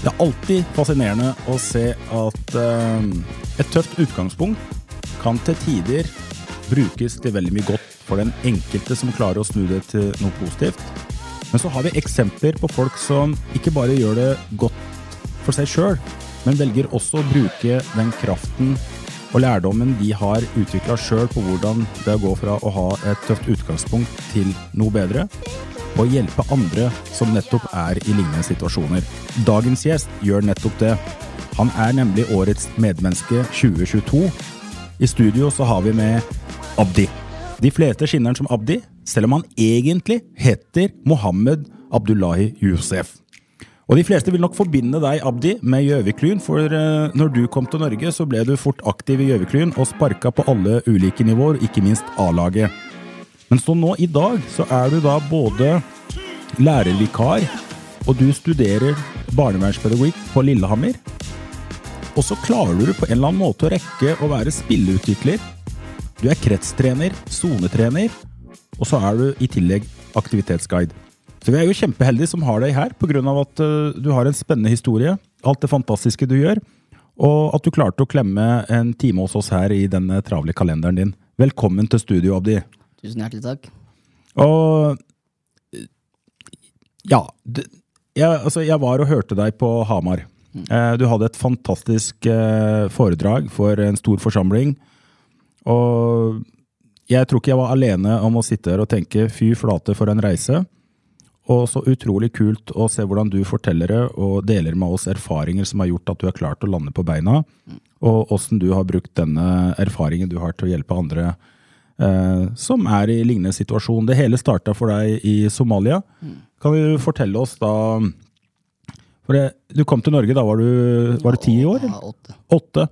Det er alltid fascinerende å se at eh, et tøft utgangspunkt kan til tider brukes til veldig mye godt for den enkelte som klarer å snu det til noe positivt. Men så har vi eksempler på folk som ikke bare gjør det godt for seg sjøl, men velger også å bruke den kraften og lærdommen de har utvikla sjøl på hvordan det går fra å ha et tøft utgangspunkt til noe bedre, og hjelpe andre som nettopp er i lignende situasjoner. Dagens gjest gjør nettopp det. Han er nemlig årets medmenneske 2022. I studio så har vi med Abdi. De fleste skinner han som Abdi, selv om han egentlig heter Mohammed Abdullahi Yousef. Og de fleste vil nok forbinde deg, Abdi, med Gjøviklyn, for eh, når du kom til Norge, så ble du fort aktiv i Gjøviklyn og sparka på alle ulike nivåer, ikke minst A-laget. Men så nå i dag så er du da både lærervikar, og du studerer barnevernspedagogikk på Lillehammer. Og så klarer du på en eller annen måte å rekke å være spilleutvikler. Du er kretstrener, sonetrener, og så er du i tillegg aktivitetsguide. Så vi er jo kjempeheldige som har deg her, pga. at eh, du har en spennende historie. Alt det fantastiske du gjør. Og at du klarte å klemme en time hos oss her i denne travle kalenderen din. Velkommen til studio, Abdi. Tusen hjertelig takk. Og ja, det, jeg, altså, jeg var og hørte deg på Hamar. Mm. du hadde et fantastisk eh, foredrag for en stor forsamling. Og jeg tror ikke jeg var alene om å sitte her og tenke fy flate for en reise. Og så utrolig kult å se hvordan du forteller det og deler med oss erfaringer som har gjort at du har klart å lande på beina, og åssen du har brukt denne erfaringen du har til å hjelpe andre eh, som er i lignende situasjon. Det hele starta for deg i Somalia. Kan du fortelle oss da for det, Du kom til Norge, da var du, var du ti år? Ja, åtte. Åtte.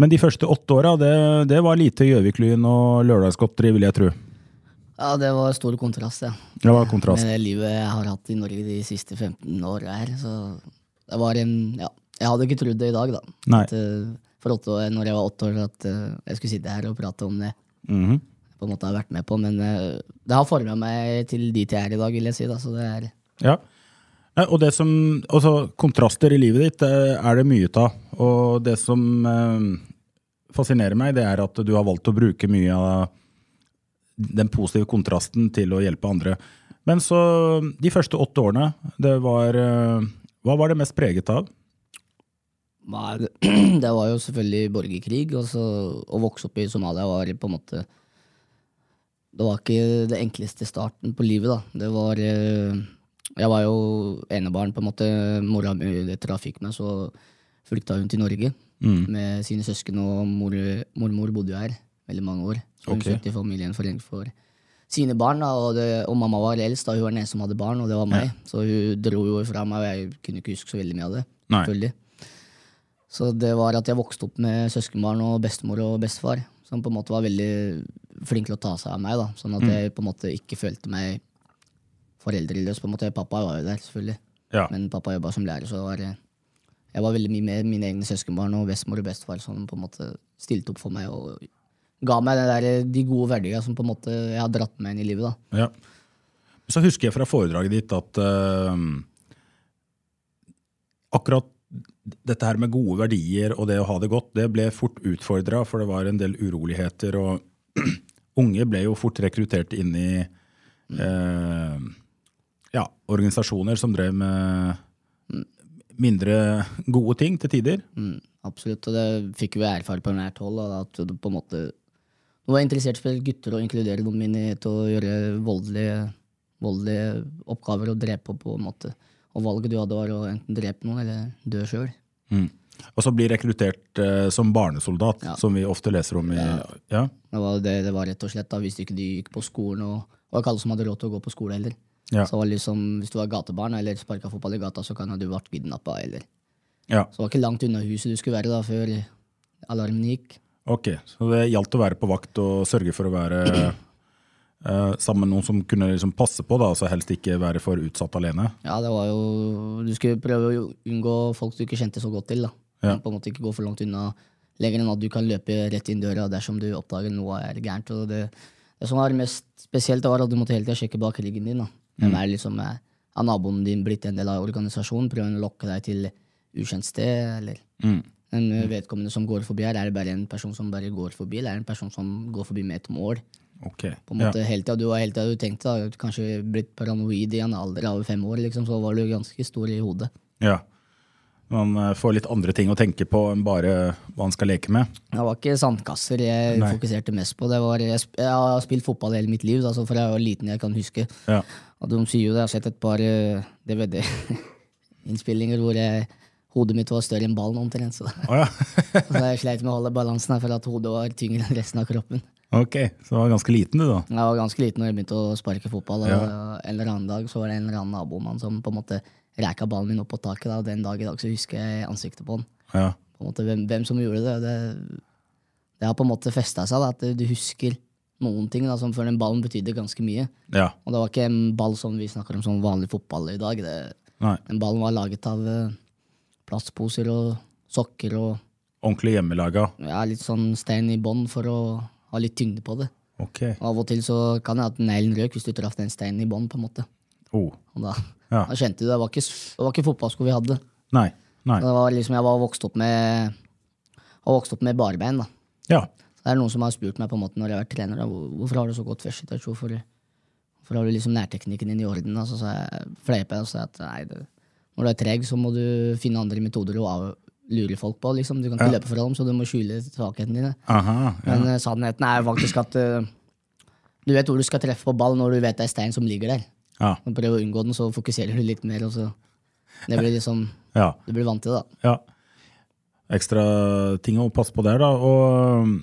Men de første åtte åra, det, det var lite Gjøviklyn og lørdagsgodteri, vil jeg tro. Ja, det var stor kontrast, ja. Det var kontrast. Med det livet jeg har hatt i Norge de siste 15 åra her. Så det var en Ja, jeg hadde ikke trodd det i dag, da. Nei. At, eh, for åtte år, når jeg var åtte år, at eh, jeg skulle sitte her og prate om det. Mhm. på en måte har vært med på, Men eh, det har forma meg til dit jeg er i dag, vil jeg si. da, så det er Ja. Og det som, altså Kontraster i livet ditt eh, er det mye av. Og det som eh, fascinerer meg, det er at du har valgt å bruke mye av den positive kontrasten til å hjelpe andre. Men så de første åtte årene, det var Hva var det mest preget av? Nei, det, det var jo selvfølgelig borgerkrig. Så, å vokse opp i Somalia var på en måte Det var ikke det enkleste starten på livet, da. Det var eh, Jeg var jo enebarn, på en måte. Mora mi etter hun fikk meg, så flykta hun til Norge med sine søsken, og mor, mormor bodde jo her veldig mange år. Så hun okay. søkte familien for sine barn, da, og, det, og mamma var eldst, da hun var den eneste som hadde barn, og det var meg. Så hun dro jo fra meg, og jeg kunne ikke huske så veldig mye av det. Nei. selvfølgelig. Så det var at jeg vokste opp med søskenbarn og bestemor og bestefar, som på en måte var veldig flink til å ta seg av meg. da, Sånn at jeg på en måte ikke følte meg foreldreløs. på en måte. Pappa var jo der, selvfølgelig. Ja. Men pappa jobba som lærer, så var det, jeg var veldig mye med mine egne søskenbarn og bestemor og bestefar som på en måte stilte opp for meg og ga meg det der, de gode verdiene som på en måte jeg har dratt med inn i livet. da. Ja. Så husker jeg fra foredraget ditt at uh, akkurat dette her med gode verdier og det å ha det godt, det ble fort utfordra, for det var en del uroligheter, og unge ble jo fort rekruttert inn i eh, ja, organisasjoner som drev med mindre gode ting til tider. Mm, absolutt, og det fikk vi erfare på nært hold. At du på en måte Nå var interessert for gutter og inkludere dem inn i å gjøre voldelige, voldelige oppgaver og drepe på en måte. Og valget du hadde, var å enten drepe noen eller dø sjøl. Og så bli rekruttert eh, som barnesoldat, Ja. som vi ofte leser om i ja. Det, var det, det var rett og slett da, hvis ikke de gikk på skolen, og, og ikke alle som hadde råd til å gå på skole heller. Ja. Så var liksom, Hvis du var gatebarn eller sparka fotball i gata, så kan du vært kidnappa. Eller. Ja, Så det var ikke langt unna huset du skulle være da før alarmen gikk. ok. Så det gjaldt å være på vakt og sørge for å være eh, sammen med noen som kunne liksom passe på, da, altså helst ikke være for utsatt alene. Ja, det var jo Du skulle prøve å unngå folk du ikke kjente så godt til. da. Ja. På en måte Ikke gå for langt unna lenger enn at du kan løpe rett inn døra dersom du oppdager noe er gærent. Og det, det som var mest spesielt, var at du måtte hele tida sjekke bak ryggen din. da. Hvem er liksom, er naboen din blitt en del av organisasjonen? Prøver å lokke deg til ukjent sted? eller... En eh, vedkommende som går forbi her, Er det bare en person som bare går forbi, eller er det en person som går forbi med et mål? Ok. På en måte hele til Du var hele til du tenkte da, kanskje blitt paranoid i en alder av fem år, liksom, så var du ganske stor i hodet. Ja. Man eh, får litt andre ting å tenke på enn bare hva man skal leke med. Det var ikke sandkasser jeg Nei. fokuserte mest på. Det var, jeg, jeg har spilt fotball hele mitt liv, altså fra jeg var liten jeg kan huske. Ja. Og de sier jo det, jeg har sett et par eh, DVD-innspillinger hvor jeg, hodet mitt var større enn ballen omtrent. Så, oh, ja. så jeg sleit med å holde balansen her for at hodet var tyngre enn resten av kroppen. Ok, så du var ganske liten du, da. Jeg var ganske liten når jeg begynte å sparke fotball. Og Ja. En eller annen dag så var det en eller annen nabomann som på en måte reka ballen min opp på taket. Da. Den dag i dag så husker jeg ansiktet på han. Ja. På en måte, hvem, hvem som gjorde det. Det, det har på en måte festa seg, da, at du husker noen ting da, som for den ballen betydde ganske mye. ja. Og det var ikke en ball som vi snakker om som vanlig fotball i dag. Det, den ballen var laget av eh, plastposer og sokker og Ordentlig hjemmelaga. ja, litt sånn stein i bånn for å ha litt tyngde på det. Ok. Av og til så kan det at neglen røk hvis du traff den steinen i bånn. Oh. Da, Ja. da kjente du det. Var ikke, det var ikke fotballsko vi hadde. Nei. Nei. Det var liksom, jeg var vokst opp med, vokst opp med barbein. da. Ja. Så det er noen som har spurt meg på en måte når jeg har vært trener, da, hvorfor har du så godt festtouch? Hvorfor, hvorfor har du liksom nærteknikken din i orden? Da? Så sa jeg, fleipa og sa at nei, det, når du er treg, så må du finne andre metoder å lure folk på. liksom. Du kan ikke løpe fra dem, så du må skjule svakhetene dine. Aha. Ja. Men uh, sannheten er faktisk at uh, du vet hvor du skal treffe på ball når du vet det er stein som ligger der. Ja. Og prøver å unngå den, så fokuserer du litt mer. og så det blir liksom, ja. Du blir vant til det. da. ja. Ekstra ting å passe på der, da. Og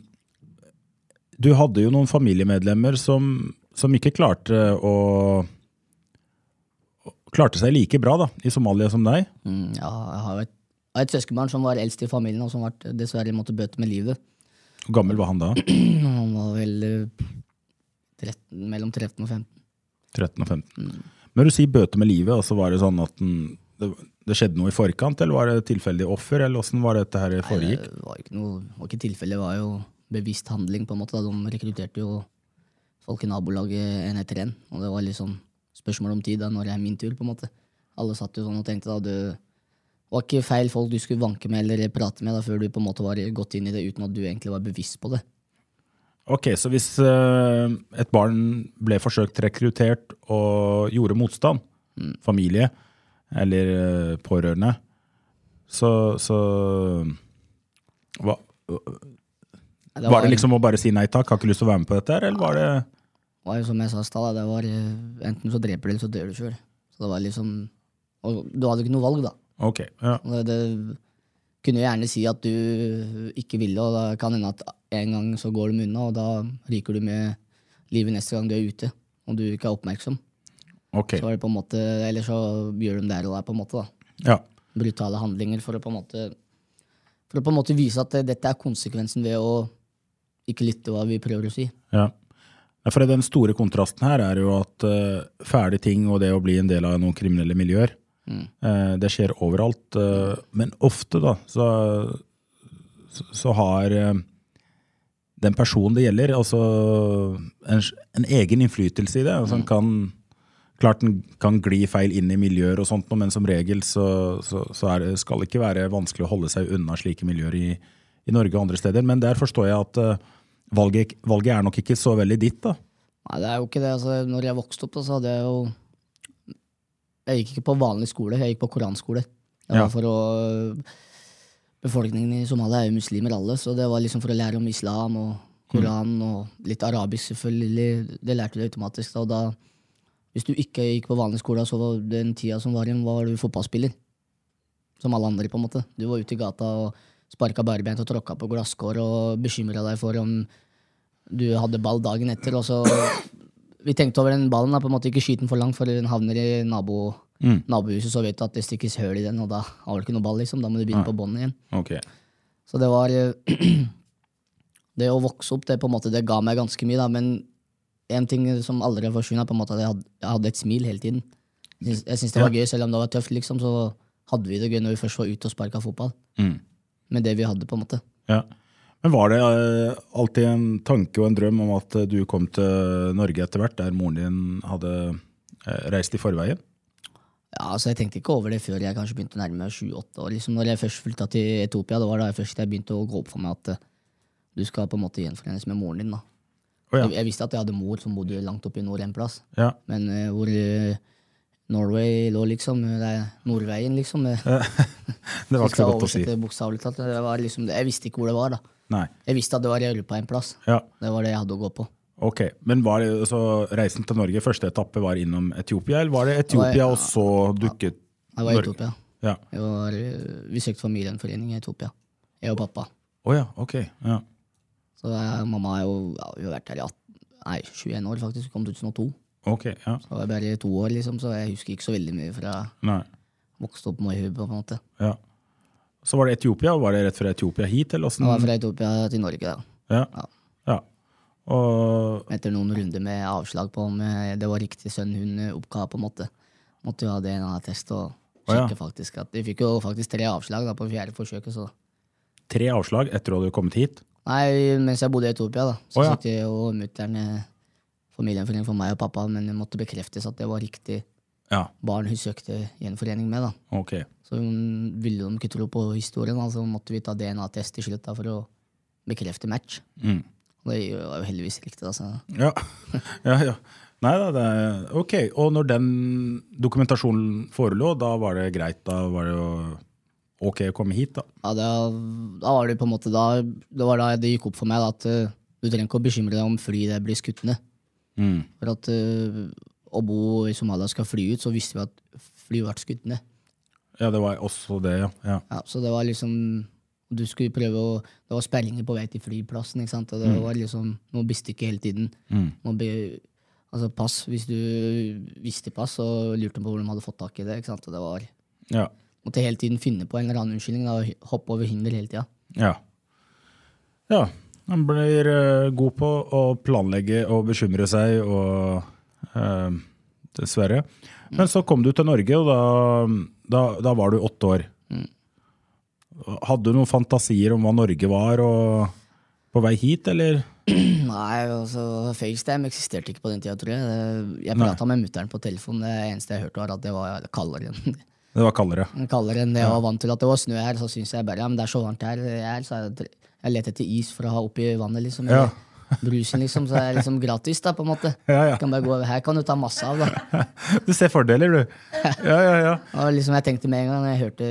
du hadde jo noen familiemedlemmer som, som ikke klarte å Klarte seg like bra da, i Somalia som deg. Mm, ja, jeg har jo et, har et søskenbarn som var eldst i familien, og som var, dessverre måtte bøte med livet. Hvor gammel var han da? Han var vel eh, 13, mellom 13 og 15. 13 og 15. Men du sier bøte med livet, altså var det sånn at den, det, det skjedde noe i forkant, eller var det tilfeldig offer, eller åssen var det dette her foregikk? Det var ikke noe, var ikke tilfelle, det var jo bevisst handling. på en måte. Da. De rekrutterte jo folk i nabolaget en etter en. Og det var liksom spørsmål om tid da, når det er min tur. på en måte. Alle satt jo sånn og tenkte da, det var ikke feil folk du skulle vanke med eller prate med da, før du på en måte var gått inn i det uten at du egentlig var bevisst på det. Ok, så hvis uh, et barn ble forsøkt rekruttert og gjorde motstand, familie eller uh, pårørende, så, så hva, Det Var det liksom å bare si nei takk, har ikke lyst til å være med på dette, eller var det var jo som jeg sa i stad, det var eh, enten så dreper du eller så dør du sjøl. Så det var liksom Og du hadde ikke noe valg, da. Ok, ja. Det, det kunne jo gjerne si at du ikke ville, og da kan hende at en gang så går de unna, og da ryker du med livet neste gang du er ute, og du ikke er oppmerksom. Okay. Så er det på en måte, Eller så gjør de det her og der, på en måte. da. ja. Brutale handlinger for å på en måte For å på en måte vise at dette er konsekvensen ved å ikke lytte hva vi prøver å si. Ja. Ja, For den store kontrasten her er jo at uh, fæle ting og det å bli en del av noen kriminelle miljøer, eh, det skjer overalt. eh, men ofte, da, så, så, har eh, den personen det gjelder, altså en, en egen innflytelse i det. Altså, mm. kan, klart den kan gli feil inn i miljøer og sånt, men som regel så, så, så er det, skal det ikke være vanskelig å holde seg unna slike miljøer i, i Norge og andre steder. Men der forstår jeg at valget, valget er nok ikke så veldig ditt, da. Nei, det er jo ikke det. Altså, når jeg vokste opp, da, så hadde jeg jo Jeg gikk ikke på vanlig skole, jeg gikk på koranskole. Det var for å Befolkningen i Somalia er jo muslimer alle, så det var liksom for å lære om islam og Koran og litt arabisk, selvfølgelig. Det lærte du automatisk. Da, og da, hvis du ikke gikk på vanlig skole, så var den tida som var igjen, var du fotballspiller. Som alle andre, på en måte. Du var ute i gata og sparka barbeint og tråkka på glasskår og bekymra deg for om du hadde ball dagen etter, og så vi tenkte over den ballen. Da, på en måte Ikke skyte den for langt, for den havner i nabo, nabohuset, så vet du at det stikkes høl i den, og da har du ikke noe ball, liksom. Da må du begynne på bånn igjen. Ok. Så det var Det å vokse opp, det på en måte, det ga meg ganske mye, da, men en ting som aldri har forsvunnet, er på en måte at jeg hadde, jeg hadde et smil hele tiden. Jeg syns- det var gøy, selv om det var tøft, liksom, så hadde vi det gøy når vi først var ute og sparka fotball. Mm. Med det vi hadde, på en måte. Ja. Men var det eh, alltid en tanke og en drøm om at eh, du kom til Norge etter hvert, der moren din hadde eh, reist i forveien? Ja, altså Jeg tenkte ikke over det før jeg kanskje begynte å nærme meg sju-åtte år. Liksom, når jeg først flytta til Etiopia, det var da jeg først jeg begynte å gå opp for meg at du skal på en måte gjenforenes med moren din. da. Oh, ja. jeg, jeg visste at jeg hadde mor som bodde langt oppe i nord en plass, Ja. men uh, hvor uh, Norway lå, liksom. Det er Nordveien, liksom. Det var ikke så godt å si. talt. Det var liksom, jeg visste ikke hvor det var. da. Nei. Jeg visste at det var i Europa en plass. Ja. Det var det jeg hadde å gå på. Ok, Men var det, så reisen til Norge, første etappe var innom Etiopia, eller var det Etiopia var- og så dukket Det var Etiopia. Norge? Ja. Var, eh, vi søkte familiegjenforening i Etiopia. Jeg og pappa. Oh, ja, ok. Ja. Så jeg, mamma har jo ja, vi har vært her i 18, nei, 21 år, faktisk. Kom 2002. Ok, ja. Så jeg var bare to år, liksom, så jeg husker ikke så veldig mye fra jeg vokste opp med på en måte. Ja. Så var det Etiopia, var det rett fra Etiopia hit, eller det var fra Etiopia til Norge da. Ja. Ja. ja. Og etter noen runder med avslag på om eh, det var riktig sønn hun eh, oppga. på en måte. Måtte jo ha DNA-test og Å, ja. sjekke faktisk at De fikk jo faktisk tre avslag da på fjerde forsøket. så... tre avslag etter at du hadde kommet hit? Nei, mens jeg bodde i Etiopia, da, så oh, ja. satt og mutter'n familien for meg og pappa, men det måtte bekreftes at det var riktig Ja, barn hun søkte gjenforening med. da. Okay. Så hun ville de ikke tro på historien, så så måtte vi ta DNA-test til slutt da, for å bekrefte match. Mm. Og det var jo heldigvis riktig. Altså. Ja. ja, ja. Nei da, det er ok. Og når den dokumentasjonen forelå, da var det greit? Da var det jo ok å komme hit, da? Ja, da, da var det på en måte da, det var da det gikk opp for meg da, at eh, du trenger ikke å bekymre deg om flyet blir skutt ned. Mm. For at eh, å bo i Somalia skal fly ut, så visste vi at flyet ble skutt ned. Ja, det var også det, ja. ja. Ja, så det var liksom Du skulle prøve å Det var sperringer på vei til flyplassen, ikke sant? og det var liksom noe bestikke hele tiden. Må be, altså pass, Hvis du visste pass, så lurte de på hvor de hadde fått tak i det. ikke sant? Og det var ja. Måtte hele tiden finne på en eller annen unnskyldning. Da, og hoppe over hinder hele tida. Ja. ja. Man blir eh, god på å planlegge og bekymre seg, og dessverre. Men så kom du til Norge, og da, da, da var du åtte år. Hadde du noen fantasier om hva Norge var, på vei hit, eller? Nei, altså, FaceTime eksisterte ikke på den tida, tror jeg. Jeg prata med mutter'n på telefon. Det eneste jeg hørte, var at det var kaldere Det var kaldere. kaldere enn det jeg var vant til. At det var snø her, så syns jeg bare ja, men det er så varmt her. Jeg, så jeg, jeg leter etter is for å ha oppi vannet, liksom. Ja. eller Brusen, liksom. Så er det liksom gratis, da, på en måte. Ja, ja. Kan bare gå, over her kan du ta masse av, da. Du ser fordeler, du. Ja, ja, ja. Og liksom jeg tenkte med en gang jeg hørte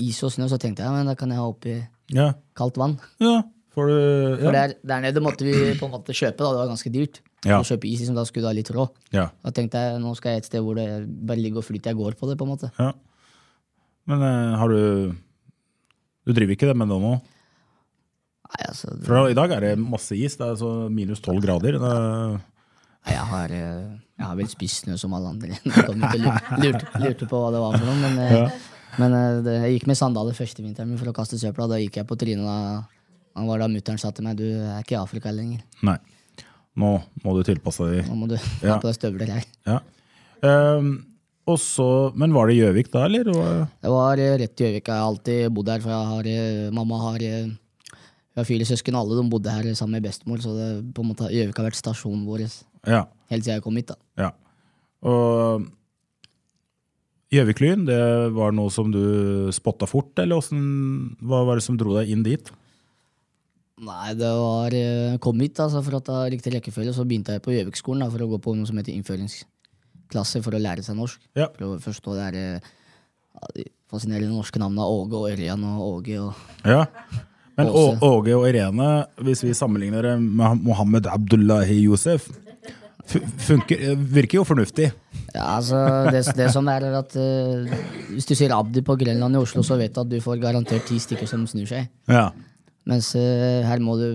is og snø, så tenkte jeg men da kan jeg ha oppi Ja, kaldt vann. ja. Får du For der, der nede måtte vi på en måte kjøpe, da. Det var ganske dyrt. Ja. Å kjøpe is, liksom, Da skulle du ha litt råd. ja. Da tenkte jeg nå skal jeg et sted hvor det bare ligger og flyter. Jeg går på det, på en måte. ja. Men uh, har du Du driver ikke det med det nå? Nei, altså, det, For i dag er det masse is. Det er så minus tolv grader. Det, nei, jeg, har, eh, jeg har vel spist noe som alle andre. Lurte, lurte, på hva det var for noe. Men, ja. men eh, det, jeg gikk med sandaler første vinteren for å kaste søpla. Da gikk jeg på trynet. Da, da var da mutter'n sa til meg du er ikke i Afrika lenger. nei. Nå må du tilpasse deg. Nå må du Ja. ha på deg støvler her. Ja. Um, og så, men var det Gjøvik da, eller? Det var eh, rett i Gjøvik. Jeg har alltid bodd her, for jeg har, eh, mamma har eh, Vi har fire søsken, alle de bodde her sammen med bestemor, så det, på en måte, Gjøvik har vært stasjonen vår Ja. helt siden jeg kom hit. da. ja. Og Gjøviklyn, det var noe som du spotta fort, eller hvordan, hva var det som dro deg inn dit? Nei, det var eh, kom hit, altså, for det var riktig rekkefølge, så begynte jeg på Gjøvikskolen for å gå på noe som heter innføringsklasse for å lære seg norsk. Ja. For å forstå det her eh, ja, de fascinerende norske navnene Åge og Ørjan og Åge og Ja. Men Å- Åge og Irene, hvis vi sammenligner det med Mohammed Abdullahi Yousef, fu- funker, virker jo fornuftig. Ja, altså, det, det som er, er at eh, Hvis du sier Abdi på Grønland i Oslo, så vet du at du får garantert ti stykker som snur seg. Ja. Mens eh, her må du,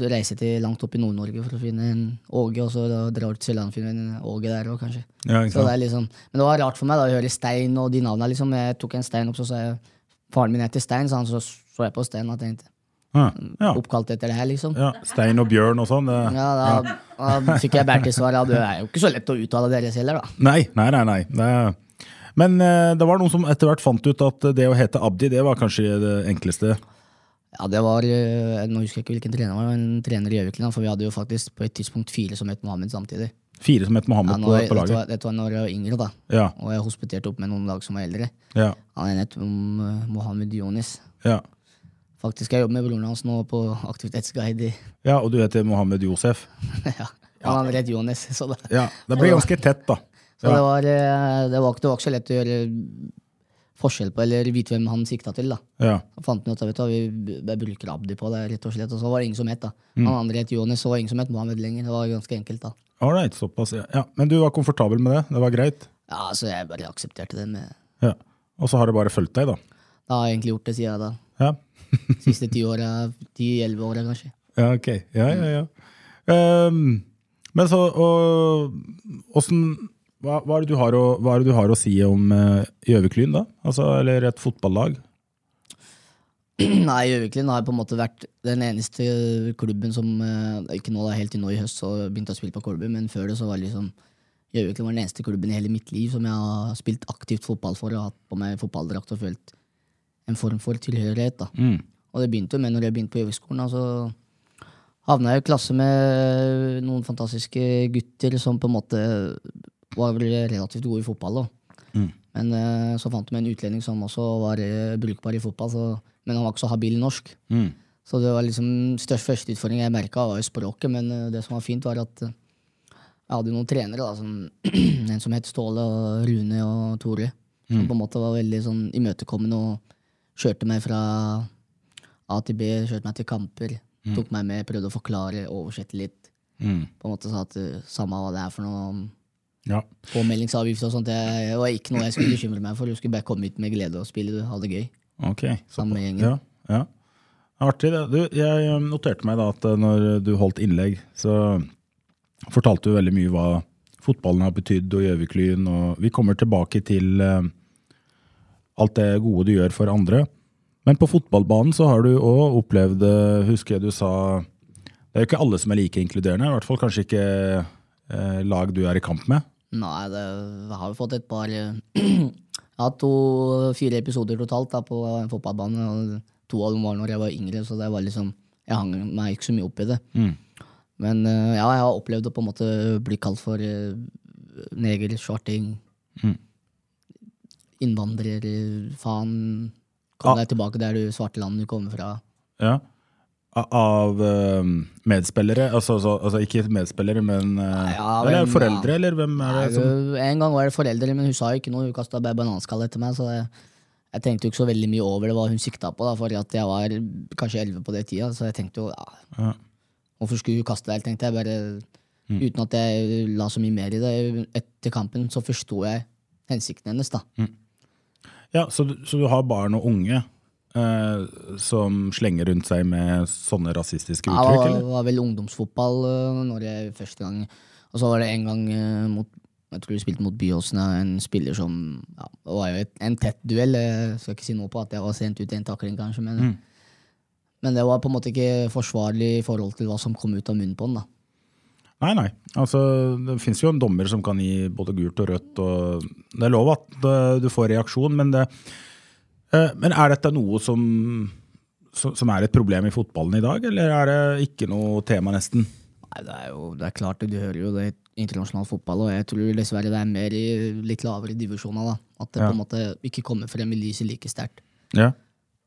du reise til langt opp i Nord-Norge for å finne en Åge, og så da drar du til Sørlandet og finne en Åge der òg, kanskje. Ja, ikke Så det sant? er liksom, men det var rart for meg da å høre Stein og de navnene. Liksom. Jeg tok en stein opp, så sa jeg faren min heter Stein, så, han, så så jeg på Stein og tenkte Ja, ja. oppkalt etter det her, liksom. ja. Stein og bjørn og sånn. Ja, da, da fikk jeg bært til svar. Ja, det er jo ikke så lett å uttale deres heller, da. Nei, nei, nei. nei. Det Men eh, det var noen som etter hvert fant ut at det å hete Abdi, det var kanskje det enkleste. Ja, det var, eh, Nå husker jeg ikke hvilken trener det var, men en trener i Gjøvikland. for vi hadde jo faktisk på et tidspunkt fire som het Mohammed samtidig. Fire som het Ja, Mohammed på, på, laget? dette, var, dette var når jeg var yngre, da. Ja, Og jeg hospiterte opp med noen lag som var eldre. ja, Han het um, Mohammed Yonis. ja. Faktisk, jeg jobber med broren hans nå på aktivitetsguide. ja, og du heter Mohammed Josef. ja. Han andre rett Jonis, så, det, Ja, Det blir ganske tett, da. så det, var, eh, det, var, ikke- det var ikke så lett å gjøre forskjell på, eller vite hvem han sikta til. da. ja. Så fant han ut at vet du, vi, bruker Abdi på det, rett og slett. Og så var det ingen som het da. Mm. Han andre het Jonis, var det ingen som het Mohammed lenger. Det var ganske enkelt, da. Alright, såpass. Ja. ja. Men du var komfortabel med det? Det var greit? Ja, Så jeg bare aksepterte det. med Ja. Og så har det bare fulgt deg, da? Det har jeg egentlig gjort det sier jeg da. Ja. Siste ti åra, ti-elleve åra kanskje. Ja, ok. Ja, ja, ja. Um, men så og, åssen hva, hva, er det du har å, hva er det du har å si om Gjøviklyn, uh, da? Altså, eller et fotballag? Nei, Gjøviklyn har på en måte vært den eneste klubben som uh, Ikke nå da, helt til nå i høst, så begynte jeg å spille på Kolbu, men før det så var liksom Gjøviklyn var den eneste klubben i hele mitt liv som jeg har spilt aktivt fotball for og hatt på meg fotballdrakt og følt en form for tilhørighet. da. Og det begynte jo med når jeg begynte på Gjøvikskolen. altså så havna jeg i klasse med noen fantastiske gutter som på en måte var vel relativt gode i fotball. da. Men eh, så fant vi en utlending som også var eh, brukbar i fotball, så, men han var ikke så habil i norsk. Så det var liksom størst første utfordring jeg merka, var jo språket. Men eh, det som var fint, var at jeg hadde noen trenere, da, som, en som het Ståle, og Rune og Tore, som på en måte var veldig sånn imøtekommende og kjørte meg fra A til B, kjørte meg til kamper. Tok meg med, prøvde å forklare, oversette litt. På en måte sa at eh, samme hva det er for noe Ja. påmeldingsavgift og sånt, det var ikke noe jeg skulle bekymre meg for. Du skulle bare komme hit med glede og spille, ha det gøy. Ok. Sammen med gjengen. Ja, ja. Artig. det. Du, jeg eh, noterte meg da at eh, når du holdt innlegg, så fortalte du veldig mye hva fotballen har betydd, og Gjøviklyn, og vi kommer tilbake til eh, alt det gode du gjør for andre. Men på fotballbanen så har du òg opplevd, eh, husker jeg du sa Det er jo ikke alle som er like inkluderende, i hvert fall kanskje ikke eh, lag du er i kamp med. Nei, det, har jo fått et par eh, Jeg har hatt to-fire episoder totalt da, på en fotballbane. og To av dem var når jeg var yngre, så det var liksom, jeg hang meg ikke så mye opp i det. Men eh, ja, jeg har opplevd å på en måte bli kalt for uh, neger, svarting, innvandrer, eh, faen. Kom Ah. deg tilbake der du svarte land du kommer fra. Ja. Av uh, medspillere? Altså, altså, altså ikke medspillere, men uh, Ja, Eller foreldre, ja. eller hvem er det som En gang var det foreldre, men hun sa jo ikke noe. Hun kasta bare bananskall etter meg. Så jeg, jeg tenkte jo ikke så veldig mye over det hva hun sikta på, da, for at jeg var kanskje elleve på det tida. Så jeg tenkte jo ja, Ja. Hvorfor skulle hun kaste det? tenkte jeg bare Mm. Uten at jeg la så mye mer i det. Etter kampen så forsto jeg hensikten hennes, da. Ja, så, så du har barn og unge eh, som slenger rundt seg med sånne rasistiske Det uttrykk, det eller? var vel ungdomsfotball øh, når jeg første gang Og så var det en gang øh, mot jeg tror vi spilte mot Byåsen, en spiller som ja, Det var jo et, en tett duell. Jeg skal ikke si noe på at jeg var sent ute i en takling, kanskje, men, Mm. men det var på en måte ikke forsvarlig i forhold til hva som kom ut av munnen på den. da. Nei, nei. Altså, det fins jo en dommer som kan gi både gult og rødt. Og det er lov at du får reaksjon, men, det, eh, men er dette noe som, som, er et problem i fotballen i dag, eller er det ikke noe tema, nesten? Nei, det er jo det er klart, du hører jo det i internasjonal fotball, og jeg tror dessverre det er mer i litt lavere divisjoner. da. At det Ja. på en måte ikke kommer frem i lyset like sterkt. Ja.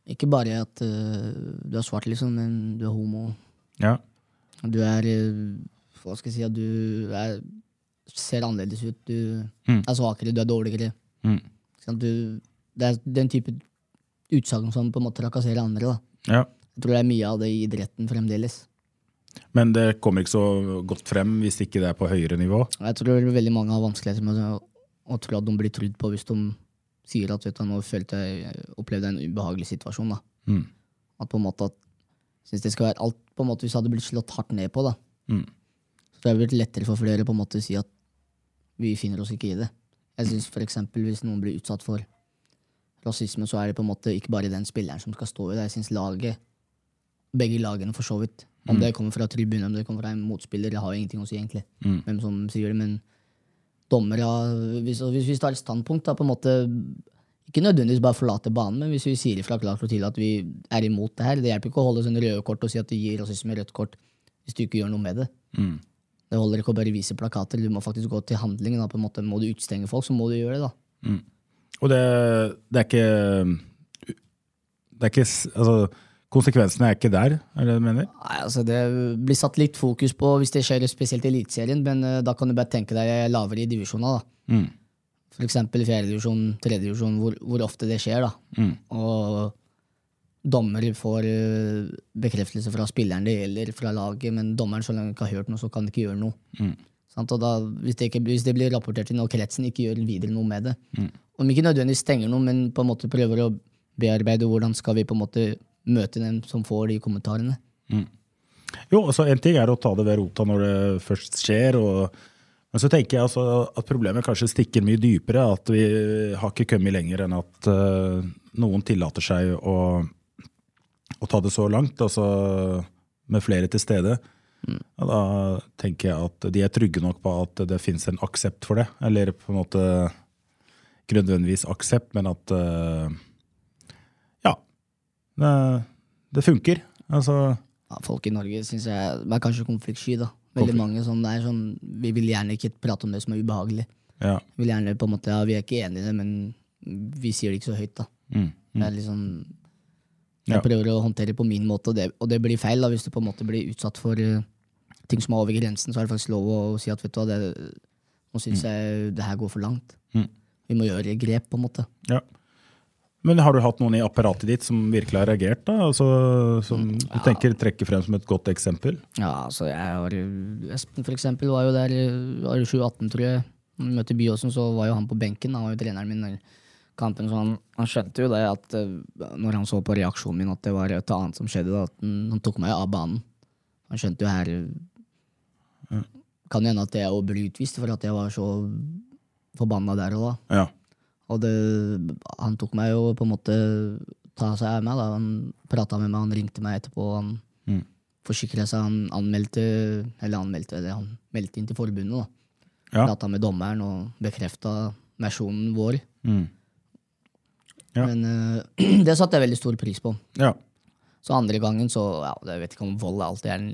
Ikke bare at uh, du er svart, liksom, men du er homo. ja. Du er eh, Hva skal jeg si at Du er, ser annerledes ut. Du Mm. er svakere, du er dårligere. Mm. Du, det er den type utsagn som på en måte trakasserer andre. da. ja. Jeg tror det er mye av det i idretten fremdeles. Men det kommer ikke så godt frem hvis ikke det er på høyere nivå? Jeg tror veldig mange har vanskeligheter med å, å tro at de blir trudd på hvis de sier at vet du, nå følte jeg opplevde en ubehagelig situasjon. da. Mm. At på en måte at synes det skal være alt på en måte Hvis jeg hadde blitt slått hardt ned på, da. Mm. Så det hadde blitt lettere for flere på en måte å si at vi finner oss ikke i det. Jeg synes for eksempel hvis noen blir utsatt for rasisme, så er det på en måte ikke bare den spilleren som skal stå i det. Jeg synes laget, begge lagene for så vidt, om det kommer fra tribunen, om det kommer fra en motspiller, det har jo ingenting å si, egentlig. Hvem som sier det, men dommere hvis, hvis vi tar et standpunkt, da, på en måte ikke nødvendigvis bare forlate banen, men hvis vi sier ifra klart og til at vi er imot det her Det hjelper ikke å holde sånne røde kort og si at du gir rasisme rødt kort hvis du ikke gjør noe med det. Mm. Det holder ikke å bare vise plakater, du må faktisk gå til handlingen. Da, på en måte. Må du utstenge folk, så må du gjøre det. da. Og det, det er ikke Det er ikke Altså, konsekvensene er ikke der, er det du mener? Nei, altså Det blir satt litt fokus på hvis det skjer spesielt i Eliteserien, men eh, da kan du bare tenke deg lavere i divisjoner. da. Mm. Eksempel fjerdedivisjon, tredjedivisjon, hvor, hvor ofte det skjer. da. Mm. Og dommer får eh, bekreftelse fra spilleren det gjelder, fra laget, men dommeren så lenge ikke har hørt noe, så kan ikke gjøre noe. Mm. Da, hvis, det ikke, hvis det blir rapportert inn, og kretsen ikke gjør videre noe med det Mm. Om ikke nødvendigvis stenger noe, men på en måte prøver å bearbeide hvordan skal vi på en måte møte dem som får de kommentarene. Jo, altså En ting er å ta det ved rota når det først skjer. Og, men så tenker jeg altså at problemet kanskje stikker mye dypere. At vi har ikke kommet lenger enn at uh, noen tillater seg å, å ta det så langt. Altså med flere til stede. Og da tenker jeg at de er trygge nok på at det fins en aksept for det. Eller på en måte ikke nødvendigvis aksept, men at eh, Ja. Det, det funker. Altså ja, folk i Norge synes jeg er kanskje konfliktsky. da. Veldig Konflikt. mange sånn, er sånn, Vi vil gjerne ikke prate om det som er ubehagelig. ja. Vi vil gjerne på en måte, ja, vi er ikke enige i det, men vi sier det ikke så høyt. da. Mm. Det er liksom, jeg Ja. prøver å håndtere det på min måte, og det, og det blir feil. da, Hvis du på en måte blir utsatt for uh, ting som er over grensen, så er det faktisk lov å si at vet du hva, det, nå syns jeg det her går for langt. Mm. Vi må gjøre grep, på en måte. Ja. Men har du hatt noen i apparatet ditt som virkelig har reagert? da? Altså, som du tenker trekker frem som et godt eksempel? Ja, altså jeg har Espen for eksempel var jo der i var 2018, tror jeg. Møtte Byåsen, så var jo han på benken. Han var jo treneren min kampen, så han, han skjønte jo det at eh, når han så på reaksjonen min at det var et annet som skjedde, da, at han, han tok meg av banen. Han skjønte jo her eh, Kan hende at jeg ble utvist for at jeg var så forbanna der og da. Ja. Og det, han tok meg jo på en måte ta seg av meg. da. Han prata med meg, han ringte meg etterpå. Han Mm. forsikra seg, han anmeldte Eller anmeldte, eller han meldte inn til forbundet. da. Ja. Prata med dommeren og bekrefta versjonen vår. Mm. Ja. Men uh, det satte jeg veldig stor pris på. ja. Så andre gangen så ja, Jeg vet ikke om vold alltid er en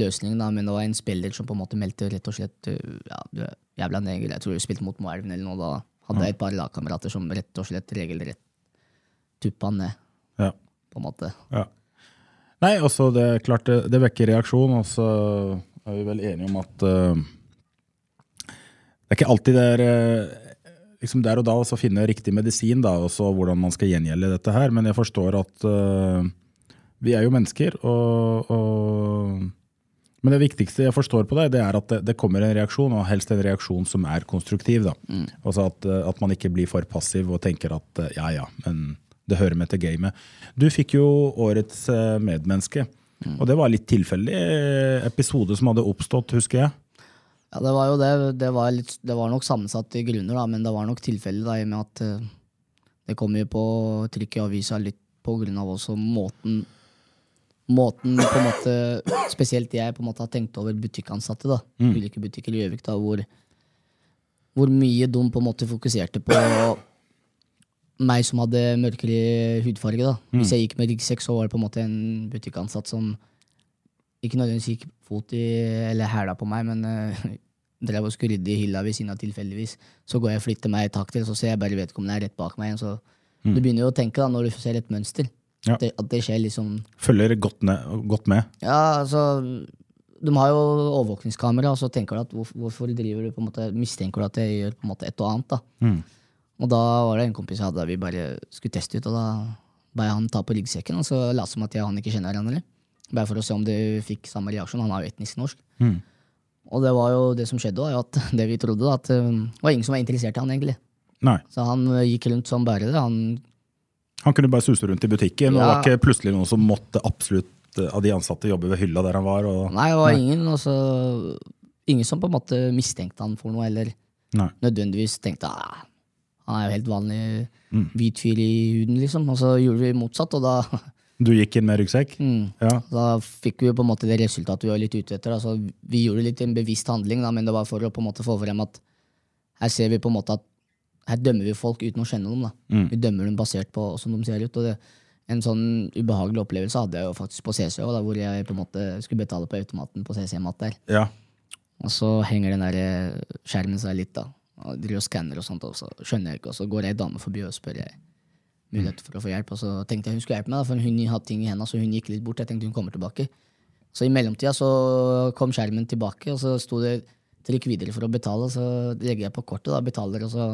løsning, da, men det var en spiller som på en måte meldte rett og slett uh, ja, jævla neger. Jeg tror vi spilte mot Moelven eller noe. Da hadde jeg et par lagkamerater som rett og slett regelrett tuppa ned, ja. på en måte. ja. Nei, også det er klart det, det vekker reaksjon, og så er vi vel enige om at uh, det er ikke alltid det er eh, liksom der og da å finne riktig medisin, da, og så hvordan man skal gjengjelde dette her. Men jeg forstår at uh, vi er jo mennesker, og, og Men det viktigste jeg forstår på deg, det er at det, det kommer en reaksjon, og helst en reaksjon som er konstruktiv. da. Altså at, eh, at man ikke blir for passiv og tenker at eh, ja ja, men det hører med til gamet. Du fikk jo årets medmenneske. medmenneske, og det var litt tilfeldig eh, episode som hadde oppstått, husker jeg. Ja, det var jo det. Det var, litt, det var nok sammensatte grunner, da, men det var nok tilfellet i og med at eh, det kom jo på trykk i avisa litt på grunn av også måten Måten på en måte Spesielt jeg på en måte har tenkt over butikkansatte. da, Ulike butikker i Gjøvik, da, hvor, hvor mye de på en måte fokuserte på meg som hadde mørkere hudfarge. da. Hvis jeg gikk med ryggsekk, så var det på en måte en butikkansatt som ikke nødvendigvis gikk fot i eller hæla på meg, men uh, drev og skulle rydde i hylla ved siden av tilfeldigvis. Så går jeg og flytter meg i takt til, så ser jeg bare vedkommende er rett bak meg. Så du begynner jo å tenke da, når du ser et mønster. Ja. At, det, at det skjer liksom Følger godt, ned, godt med. Ja, altså De har jo overvåkningskamera, og så tenker du at hvor, hvorfor driver du på en måte mistenker du at jeg gjør på en måte et og annet. da. Og da var det en kompis jeg hadde vi bare skulle teste ut, og da ba jeg han ta på ryggsekken, og så late som at jeg og han ikke kjenner hverandre. Bare for å se om de fikk samme reaksjon. Han er jo etnisk norsk. Og det var jo det som skjedde, jo at det vi trodde, da, at eh, det var ingen som var interessert i han egentlig. Nei. Så han eh, gikk rundt som bare det. Han, Han kunne bare suse rundt i butikken, og det var ikke plutselig noen som måtte absolutt eh, av de ansatte jobbe ved hylla der han var? Og, Nei, det var ingen, altså, ingen som på en måte mistenkte han for noe, eller Nei. nødvendigvis tenkte at han er jo helt vanlig Mm. hvit fyr i huden, liksom. Og så gjorde vi motsatt, og da, Du gikk inn med ryggsekk? Mm. Ja. da fikk vi på en måte det resultatet vi var litt ute etter. Altså, vi gjorde litt en bevisst handling, da, men det var for å på en måte få frem at her ser vi på en måte at her dømmer vi folk uten å kjenne dem. Mm. Vi dømmer dem basert på hvordan de ser ut. og det, En sånn ubehagelig opplevelse hadde jeg jo faktisk på CC da, hvor jeg på en måte skulle betale på automaten på CC-mat der. ja. Og så henger den der eh, skjermen seg litt, da. Og driver og skanner og sånt, og så skjønner jeg ikke. Og så går ei dame forbi og spør jeg mulighet for å få hjelp. Og så tenkte jeg hun skulle hjelpe meg, da, for hun hadde ting i hendene, så hun gikk litt bort. Jeg tenkte hun kommer tilbake. Så i mellomtida så kom skjermen tilbake, og så sto det trykk videre for å betale. og Så legger jeg på kortet, da, betaler, og så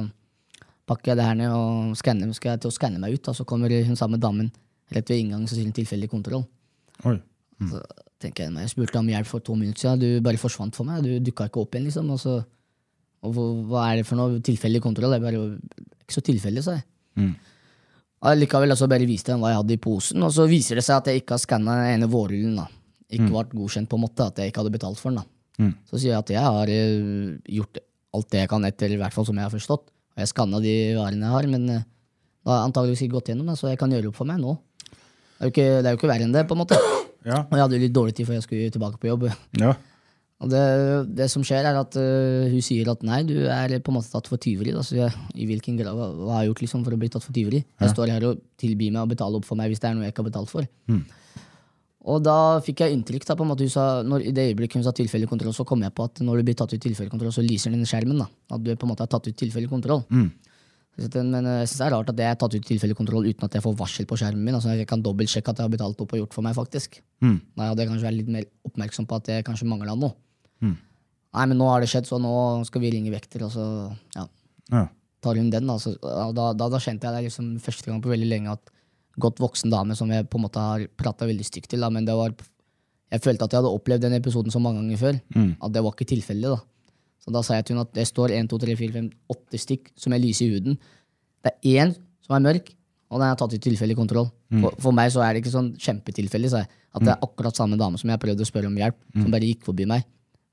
pakker jeg det her ned og skanner, skal jeg til å skanne meg ut. Da, så kommer hun samme damen rett ved inngangen, så sier hun tilfeldig kontroll. Oi. Så tenker jeg, jeg spurte om hjelp for to minutter siden, du bare forsvant for meg. Du dukka ikke opp igjen, liksom. Og, så, og hva- hva er det for noe tilfeldig kontroll? Jeg bare, ikke så tilfeldig, sa jeg. Mm. Likevel altså bare viste dem hva jeg hadde i posen, og så viser det seg at jeg ikke har skanna den ene vårrullen. Ikke Ikke vært godkjent, på en måte, at jeg ikke hadde betalt for den. da. Mm. Så sier jeg at jeg har eh, gjort alt det jeg kan etter, i hvert fall som jeg har forstått. Og jeg skanna de varene jeg har, men eh, det har antageligvis ikke gått gjennom, så jeg kan gjøre opp for meg nå. Det er jo ikke, det er jo ikke verre enn det, på en måte. Ja. Og jeg hadde jo litt dårlig tid før jeg skulle tilbake på jobb. ja. Det, det som skjer, er at uh, hun sier at nei, du er på en måte tatt for tyveri. Da. Så jeg, I hvilken grad, hva, hva har jeg gjort liksom for å bli tatt for tyveri? Jeg står her og tilbyr meg å betale opp for meg hvis det er noe jeg ikke har betalt for. Og da fikk jeg inntrykk da, på en måte hun sa, når, I det øyeblikket hun sa tilfeldig kontroll, så kom jeg på at når du blir tatt ut tilfeldig kontroll, så lyser den skjermen. da, At du på en måte har tatt ut tilfeldig kontroll. Så Men øh, jeg synes det er rart at jeg er tatt ut tilfeldig kontroll uten at jeg får varsel på skjermen min. altså Jeg kan dobbeltsjekke at jeg har betalt opp og gjort for meg, faktisk. Mm. Da hadde jeg kanskje vært litt mer oppmerksom på at jeg kanskje mangla noe. Nei, men nå har det skjedd, så nå skal vi ringe vekter, og så ja, ja. tar hun den. Da, så, ja, da, da, da kjente jeg det liksom første gang på veldig lenge at godt voksen dame som jeg på en måte har prata veldig stygt til, da, men det var jeg følte at jeg hadde opplevd den episoden så mange ganger før. At det var ikke tilfellet. da. Så da sa jeg til hun at det står 1, 2, 3, 4, 5, 8 stykk som er lyse i huden. Det er én som er mørk, og den er tatt i tilfeldig kontroll. For, for meg så er det ikke sånn kjempetilfeldig. At det er akkurat samme dame som jeg prøvde å spørre om hjelp, som bare gikk forbi meg.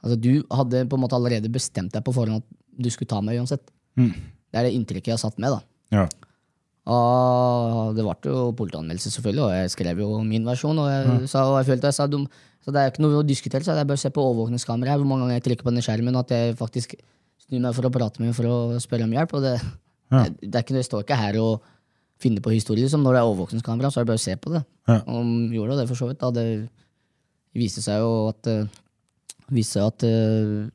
Altså Du hadde på en måte allerede bestemt deg på forhånd at du skulle ta meg uansett. Det er det inntrykket jeg har satt med. da. ja. Og det ble jo politianmeldelse, selvfølgelig, og jeg skrev jo min versjon. Og jeg, sa, og jeg følte jeg sa dum. Så det er ikke noe å diskutere, så jeg bare se på overvåkningskameraet hvor mange ganger jeg trykker på den skjermen, at jeg faktisk snur meg for å prate med henne for å spørre om hjelp. Og det, det, er ikke, det står ikke her og finner på historie. Liksom. Når det er overvåkningskamera, så er det bare å se på det. Ja. Og gjorde det for så vidt. Da. Det viste seg jo at eh, viste seg at uh,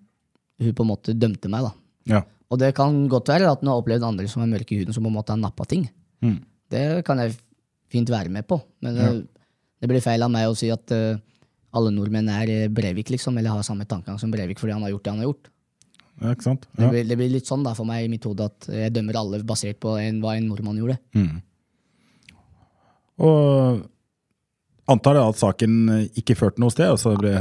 hun på en måte dømte meg. da. ja. Og det kan godt være at hun har opplevd andre som er mørke i huden, som på en måte har nappa ting. Mm. Det kan jeg fint være med på. Men ja. det blir feil av meg å si at uh, alle nordmenn er Brevik, liksom, eller har samme tankegang som Brevik fordi han har gjort det han har gjort. ja ikke sant? Det, blir, det blir litt sånn da for meg i mitt hode at jeg dømmer alle basert på en, hva en nordmann gjorde. Og antar jeg at saken ikke førte noe sted? altså ble,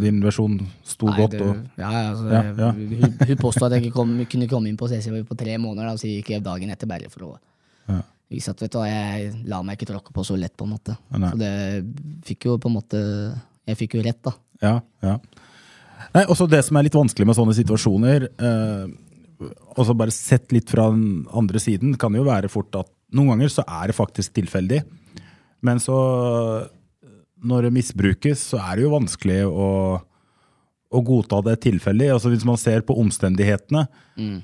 Din versjon sto Nei, godt? og, ja, altså, Ja, ja. Hun, hun påstod at jeg ikke kom, kunne komme inn på CCV på tre måneder, da, så gikk jeg dagen etter bare for å Ja. vise at vet du, jeg la meg ikke tråkke på så lett. på en måte. Nei. Så det fikk jo på en måte Jeg fikk jo rett, da. Ja, ja. Nei, også det som er litt vanskelig med sånne situasjoner, eh, også bare sett litt fra den andre siden, kan jo være fort at noen ganger så er det faktisk tilfeldig. Men så, når det misbrukes, så er det jo vanskelig å, å godta det tilfellet. Altså hvis man ser på omstendighetene.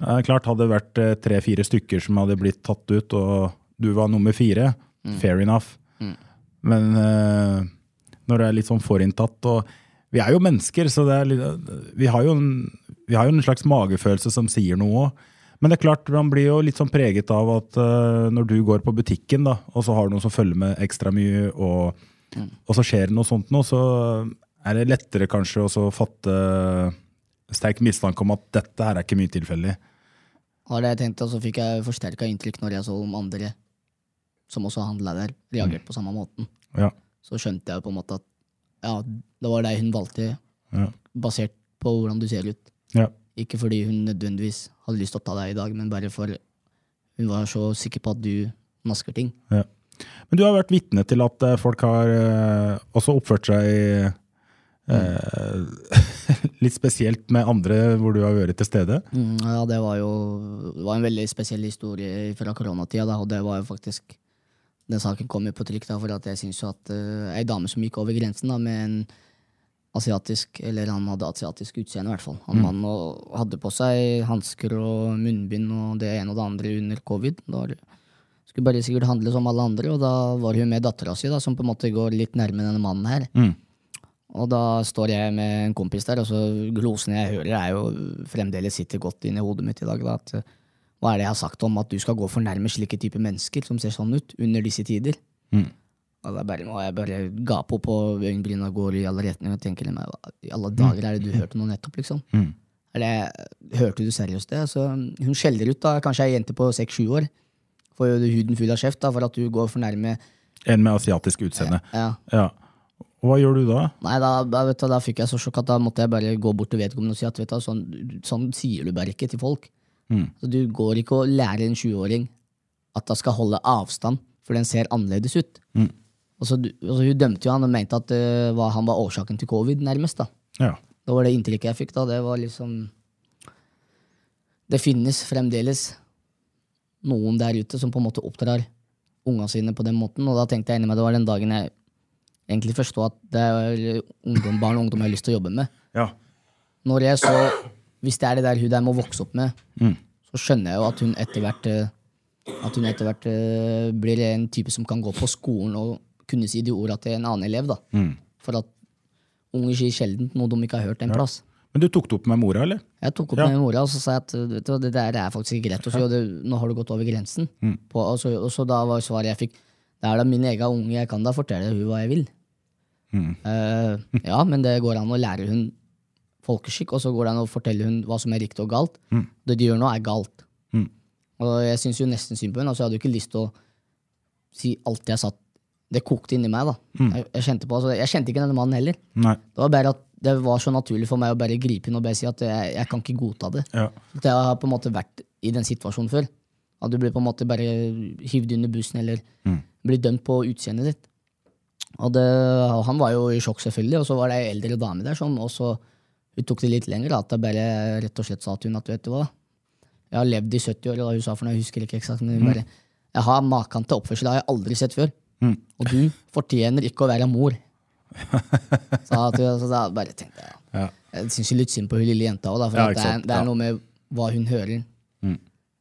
Eh, klart Hadde det vært eh, tre-fire stykker som hadde blitt tatt ut, og du var nummer fire, fair enough. Men eh, når det er litt sånn forinntatt og Vi er jo mennesker, så det er litt, vi, har jo en, vi har jo en slags magefølelse som sier noe òg. Men det er klart, man blir jo litt sånn preget av at uh, når du går på butikken, da, og så har du noen som følger med ekstra mye, og, og så skjer det noe sånt nå, så er det lettere kanskje å fatte sterk mistanke om at dette her er ikke mye tilfeldig. Og det jeg tenkte, og så fikk jeg forsterka inntrykk når jeg så om andre som også handla der, reagerte på samme måten. Ja. Så skjønte jeg på en måte at ja, det var deg hun valgte, Ja. basert på hvordan du ser ut. Ja. Ikke fordi hun nødvendigvis hadde lyst til å ta deg i dag, men bare for hun var så sikker på at du masker ting. Ja. Men du har vært vitne til at eh, folk har eh, også oppført seg eh, litt spesielt med andre hvor du har vært til stede. Mm, ja, det var jo det var en veldig spesiell historie fra koronatida, og det var jo faktisk Den saken kom jo på trykk, da, for at jeg syns jo at uh, ei dame som gikk over grensen da, med en asiatisk Eller han hadde asiatisk utseende, i hvert fall. Han mannen hadde på seg hansker og munnbind og det ene og det andre under covid. Da skulle bare sikkert handle som alle andre, og da var hun med dattera si, da, som på en måte går litt nærmere denne mannen her. Og da står jeg med en kompis der, og så glosene jeg hører, er jo fremdeles sitter godt inni hodet mitt i dag. Da, at, eh, hva er det jeg har sagt om at du skal gå for nærme slike typer mennesker som ser sånn ut, under disse tider? Og da bare, må jeg bare gape opp, og øyenbryna går i alle retninger. Og tenker meg, hva i alle dager er det du hørte nå nettopp, liksom? Mm. Eller hørte du seriøst det? Så hun skjeller ut, da, kanskje ei jente på seks-sju år. Får jo huden full av kjeft da, for at du går for nærme. En med asiatisk utseende. Ja. Ja. Hva gjør du da? Nei, da, da, vet du, da fikk jeg så sjokk at da måtte jeg bare gå bort til vedkommende og si at du, sånn, sånn sier du bare ikke til folk. Så du går ikke og lærer en 20-åring at hun skal holde avstand, for den ser annerledes ut. Og så, og så Hun dømte jo han og mente at uh, var, han var årsaken til covid, nærmest. da. Ja. Det var det inntrykket jeg fikk. da, Det var liksom Det finnes fremdeles noen der ute som på en måte oppdrar unga sine på den måten. Og da tenkte jeg inni meg det var den dagen jeg egentlig forsto at det er ungdom, barn og ungdom jeg har lyst til å jobbe med. ja. Når jeg så Hvis det er det der hun der må vokse opp med, så skjønner jeg jo at hun etter hvert eh, At hun etter hvert eh, blir en type som kan gå på skolen og kunne si de orda til en annen elev. da. For at unger sier sjelden noe de ikke har hørt en plass. Men du tok det opp med mora, eller? Jeg tok opp Ja. med mora og så sa jeg at vet du, det der er faktisk ikke greit. Og så, det, nå har du gått over grensen. På, og, så, og så da var svaret jeg fikk det er da min egen unge, jeg kan da fortelle hun hva jeg vil. Eh, ja, men det går an å lære hun folkeskikk, og så går det an å fortelle hun hva som er riktig og galt. Det de gjør nå, er galt. Og jeg syns jo nesten synd på henne. Altså, jeg hadde jo ikke lyst til å si alt jeg satt Det kokte inni meg, da. Jeg, jeg, kjente på, altså, jeg kjente ikke denne mannen heller. Nei. Det var bare at det var så naturlig for meg å bare gripe inn og bare si at jeg, jeg kan ikke godta det. Ja. At jeg har på en måte vært i den situasjonen før. At du blir på en måte bare hivd under bussen eller blir dømt på utseendet ditt. Og det, og han var jo i sjokk, selvfølgelig, og så var det ei eldre dame der som også hun tok det litt lenger. Da, at jeg bare rett og slett sa til hun at vet du hva, jeg har levd i 70 år, og hun sa for noe, jeg husker ikke eksakt, men hun bare jeg har maken til oppførsel det har jeg aldri sett før. Og du fortjener ikke å være mor. Så, at, så da bare tenkte jeg Ja. Jeg syns litt synd på hun lille jenta òg, for Ja, det, er, det er noe med hva hun hører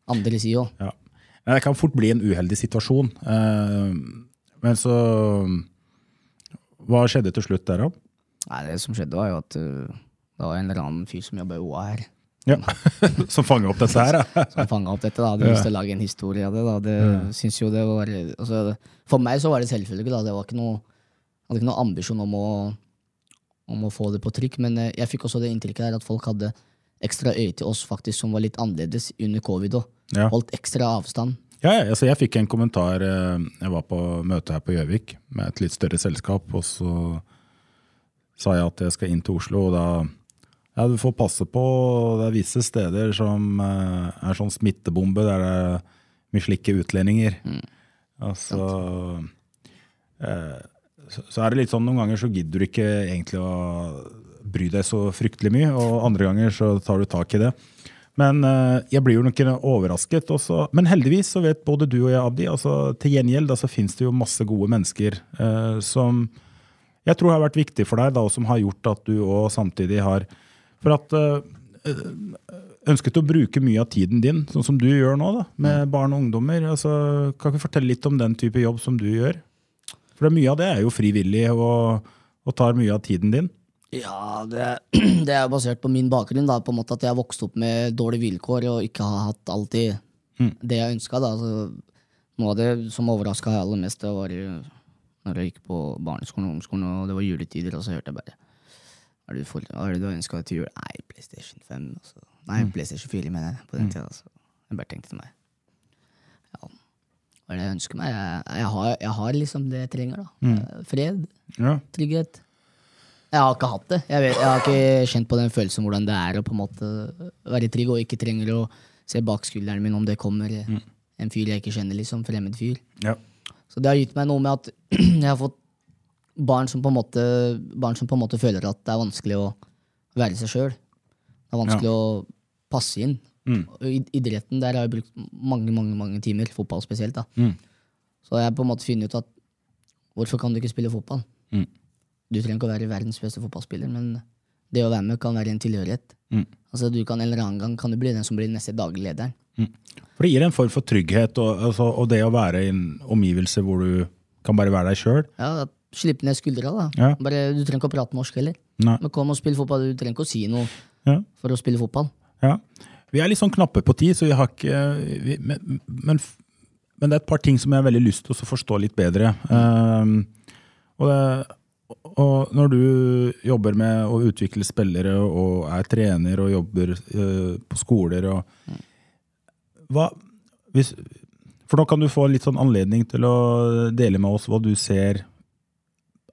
andre sier òg. Ja. Det kan fort bli en uheldig situasjon. Eh, men så Hva skjedde til slutt der, da? Nei, det som skjedde, var jo at uh, det var en eller annen fyr som jobba i OA her, Ja. Som fanga opp dette her, da? som fanga opp dette. da, Hadde lyst til å lage en historie av det. da, det synes jo det var, altså, For meg så var det selvfølgelig. da, det var ikke noe, hadde ikke noen ambisjon om å, om å få det på trykk, men eh, jeg fikk også det inntrykket der at folk hadde ekstra øye til oss faktisk som var litt annerledes under covid og Ja. Holdt ekstra avstand. Ja, ja, altså jeg fikk en kommentar eh, Jeg var på møte her på Gjøvik med et litt større selskap, og så sa jeg at jeg skal inn til Oslo, og da Ja, du får passe på, det er visse steder som eh, er sånn smittebombe, der det er mye slike utlendinger. Altså eh, så, er det litt sånn noen ganger så gidder du ikke egentlig å bry deg så fryktelig mye, og andre ganger så tar du tak i det. Men eh, jeg blir jo nok overrasket. Også. Men heldigvis så vet både du og jeg, Abdi, altså til gjengjeld altså, så finnes det jo masse gode mennesker eh, som jeg tror har vært viktig for deg, da, og som har gjort at du òg samtidig har For at eh, ønsket å bruke mye av tiden din, sånn som du gjør nå, da, med barn og ungdommer. Altså, kan du fortelle litt om den type jobb som du gjør? For mye av det er jo frivillig og, og tar mye av tiden din. Ja, det, det er basert på min bakgrunn. da, på en måte At jeg har vokst opp med dårlige vilkår og ikke har hatt alltid det jeg ønska. Noe av det som overraska aller mest, det var når jeg gikk på barneskolen og ungdomsskolen, og det var juletider, og så hørte jeg bare Hva er det du, er det ønska til jul? Nei, PlayStation 5. Altså. Nei, PlayStation 4, mener jeg. På den tida, altså. Jeg bare tenkte til meg Ja, hva er det jeg ønsker meg? Jeg, jeg, har, jeg har liksom det jeg trenger, da. Mm. Fred Ja. trygghet. Jeg har ikke hatt det. Jeg, vet, jeg har ikke kjent på den følelsen hvordan det er å på en måte være trygg og ikke trenger å se bak skulderen min om det kommer en fyr jeg ikke kjenner, liksom. Fremmed fyr. Ja. Så det har gitt meg noe med at jeg har fått barn som på en måte, barn som på en måte føler at det er vanskelig å være seg sjøl. Det er vanskelig å passe inn. I idretten der har jeg brukt mange mange, mange timer, fotball spesielt. da. Så jeg har på en måte funnet ut at hvorfor kan du ikke spille fotball? Du trenger ikke å være verdens beste fotballspiller, men det å være med kan være en tilhørighet. Altså du kan En eller annen gang kan du bli den som blir neste daglig lederen. For det gir en form for trygghet, og, altså, og det å være i en omgivelse hvor du kan bare være deg sjøl. Ja, Slippe ned skuldra. da. Ja. Bare, du trenger ikke å prate norsk heller. Nei. Men kom og spill fotball. Du trenger ikke å si noe Ja. for å spille fotball. Ja. Vi er litt sånn knappe på tid, så vi har ikke vi, men, men, men det er et par ting som jeg har veldig lyst til å forstå litt bedre. Um, og, det, og når du jobber med å utvikle spillere og er trener og jobber uh, på skoler og hva, hvis, For nå kan du få litt sånn anledning til å dele med oss hva du ser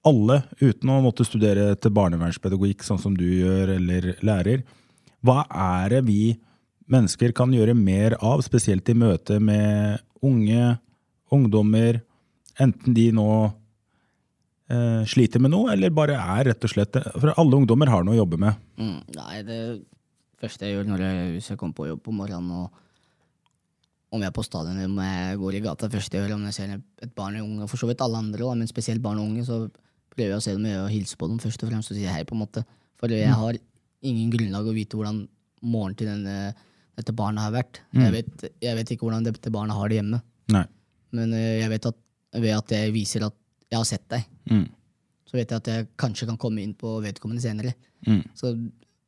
alle, uten å måtte studere til barnevernspedagogikk, sånn som du gjør, eller lærer. Hva er det vi mennesker kan gjøre mer av, spesielt i møte med unge, ungdommer, enten de nå eh, sliter med noe, eller bare er rett og slett For alle ungdommer har noe å jobbe med. Mm, nei, det første jeg gjør når jeg, hvis jeg kommer på jobb på morgenen, og om jeg er på stadion eller om jeg går i gata, første jeg gjør om jeg ser et barn eller unge, for så vidt alle andre, men spesielt barn og unge, så prøver jeg å se dem og hilse på dem først og fremst og si hei, på en måte. For jeg har ingen grunnlag å vite hvordan morgenen til denne, dette barnet har vært. Jeg, vet, jeg vet ikke hvordan dette barnet har det hjemme. Nei. Men eh, jeg vet at ved at jeg viser at jeg har sett deg, Mm. så vet jeg at jeg kanskje kan komme inn på vedkommende senere. Mm. Så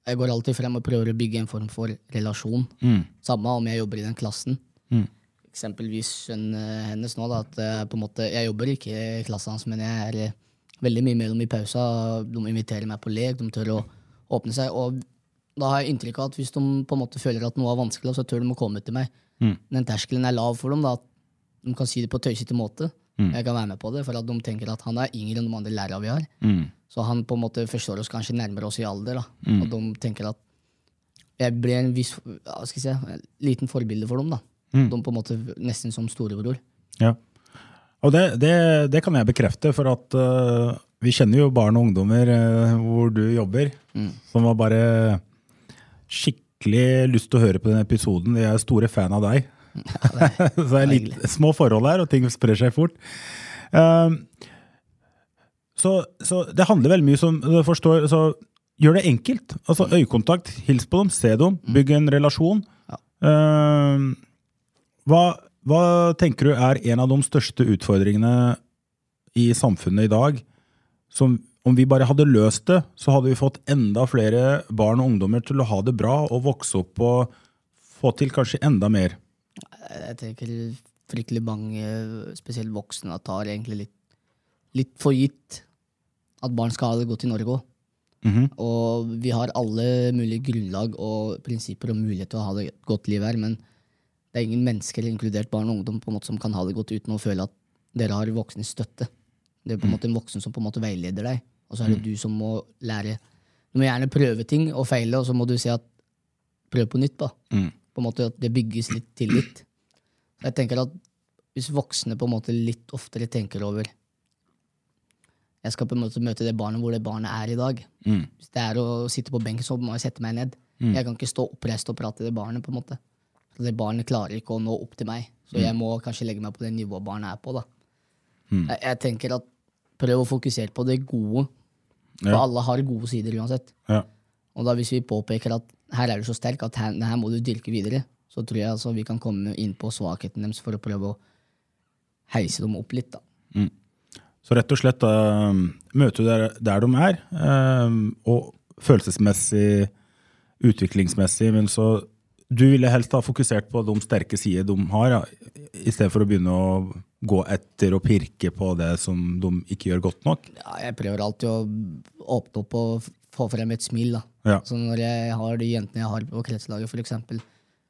jeg går alltid frem og prøver å bygge en form for relasjon. Mm. Samme om jeg jobber i den klassen. Mm. Eksempelvis sønnen hennes nå, da, at en måte, jeg jobber ikke i klassen hans, men jeg er eh, veldig mye med dem i pausa. De inviterer meg på lek, de tør å åpne seg. Og da har jeg inntrykk av at hvis de på en måte føler at noe er vanskelig, så tør de å komme til meg. Mm. Den terskelen er lav for dem. da, at De kan si det på tøysete måte. Jeg kan være med på det, for at de tenker at han er yngre enn de andre lærerne vi har. Mm. Så han på en måte forstår oss kanskje nærmere oss i alder. da. Og de tenker at jeg blir en viss, ja, skal jeg si, en liten forbilde for dem. da. De på en måte nesten som storebror. Ja. Og det, det, det kan jeg bekrefte, for at uh, vi kjenner jo barn og ungdommer uh, hvor du jobber, som var bare skikkelig lyst til å høre på den episoden. Jeg er store fan av deg. Så det er litt små forhold her, og ting sprer seg fort. Um, så, så det handler veldig mye som du forstår så Gjør det enkelt. Altså Øyekontakt, hils på dem, se dem, bygg en relasjon. Um, hva, hva tenker du er en av de største utfordringene i samfunnet i dag? Som om vi bare hadde løst det, så hadde vi fått enda flere barn og ungdommer til å ha det bra og vokse opp og få til kanskje enda mer. Jeg tenker fryktelig mange, spesielt voksne, tar egentlig litt, litt for gitt at barn skal ha det godt i Norge òg. Og vi har alle mulige grunnlag og prinsipper og mulighet til å ha det godt liv her, men det er ingen mennesker, inkludert barn og ungdom, på en måte som kan ha det godt uten å føle at dere har voksnes støtte. Det er på en måte en voksen som på en måte veileder deg, og så er det du som må lære. Du må gjerne prøve ting og feile, og så må du si at prøv på nytt. da. På en måte At det bygges litt tillit. Så jeg tenker at hvis voksne på en måte litt oftere tenker over Jeg skal på en måte møte det barnet hvor det barnet er i dag. Hvis det er å sitte på benken, så må jeg sette meg ned. Jeg kan ikke stå oppreist og prate til det barnet. på en måte. Så det barnet klarer ikke å nå opp til meg, så jeg må kanskje legge meg på det nivået barnet er på. da. Jeg, jeg tenker at prøv å fokusere på det gode, for Ja. alle har gode sider uansett. Ja. Og da hvis vi påpeker at her er du så sterk at her, det her må du dyrke videre, så tror jeg altså vi kan komme inn på svakheten deres for å prøve å heise dem opp litt. da. Så rett og slett da, møte der, der de er, eh, og følelsesmessig, utviklingsmessig, men så du ville helst ha fokusert på de sterke sider de har, ja, i stedet for å begynne å gå etter og pirke på det som de ikke gjør godt nok. Ja, jeg prøver alltid å åpne opp og få frem et smil. da. Ja. Så når jeg har de jentene jeg har på kretslaget, for eksempel,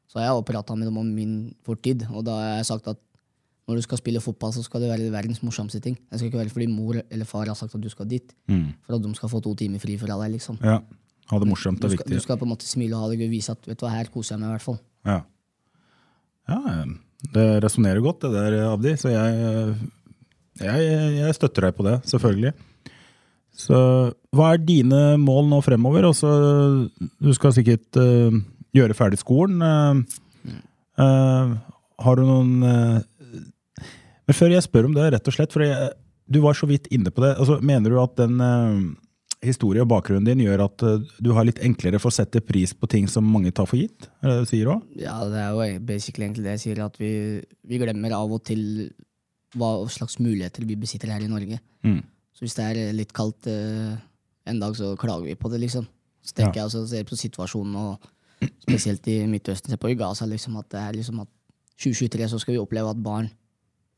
så har jeg prata med dem om min fortid, og da har jeg sagt at når du skal spille fotball, så skal det være verdens morsomste ting. Det skal ikke være fordi mor eller far har sagt at du skal dit, for at de skal få to timer fri fra deg. liksom. Ja, Ha det morsomt og viktig. du skal på en måte smile og ha det gøy, vise at vet du hva, her koser jeg meg i hvert fall. Ja, ja det resonnerer godt, det der, Abdi. Så jeg, Jeg, jeg støtter deg på det, selvfølgelig. Så hva er dine mål nå fremover? Også, du skal sikkert uh, gjøre ferdig skolen. Uh, uh, har du noen Men før jeg spør om det, rett og slett, for jeg, du var så vidt inne på det. Altså, mener du at den historie og bakgrunnen din gjør at eh, du har litt enklere for å sette pris på ting som mange tar for gitt? Er det det du sier òg? Ja, det er jo basically egentlig det jeg sier, at vi, vi glemmer av og til hva slags muligheter vi besitter her i Norge. Mm. Så hvis det er litt kaldt eh, en dag, så klager vi på det, liksom. Så tenker Ja. jeg også, ser på situasjonen, og spesielt i Midtøsten, ser på i Gaza, liksom, at det er liksom at 2023 så skal vi oppleve at barn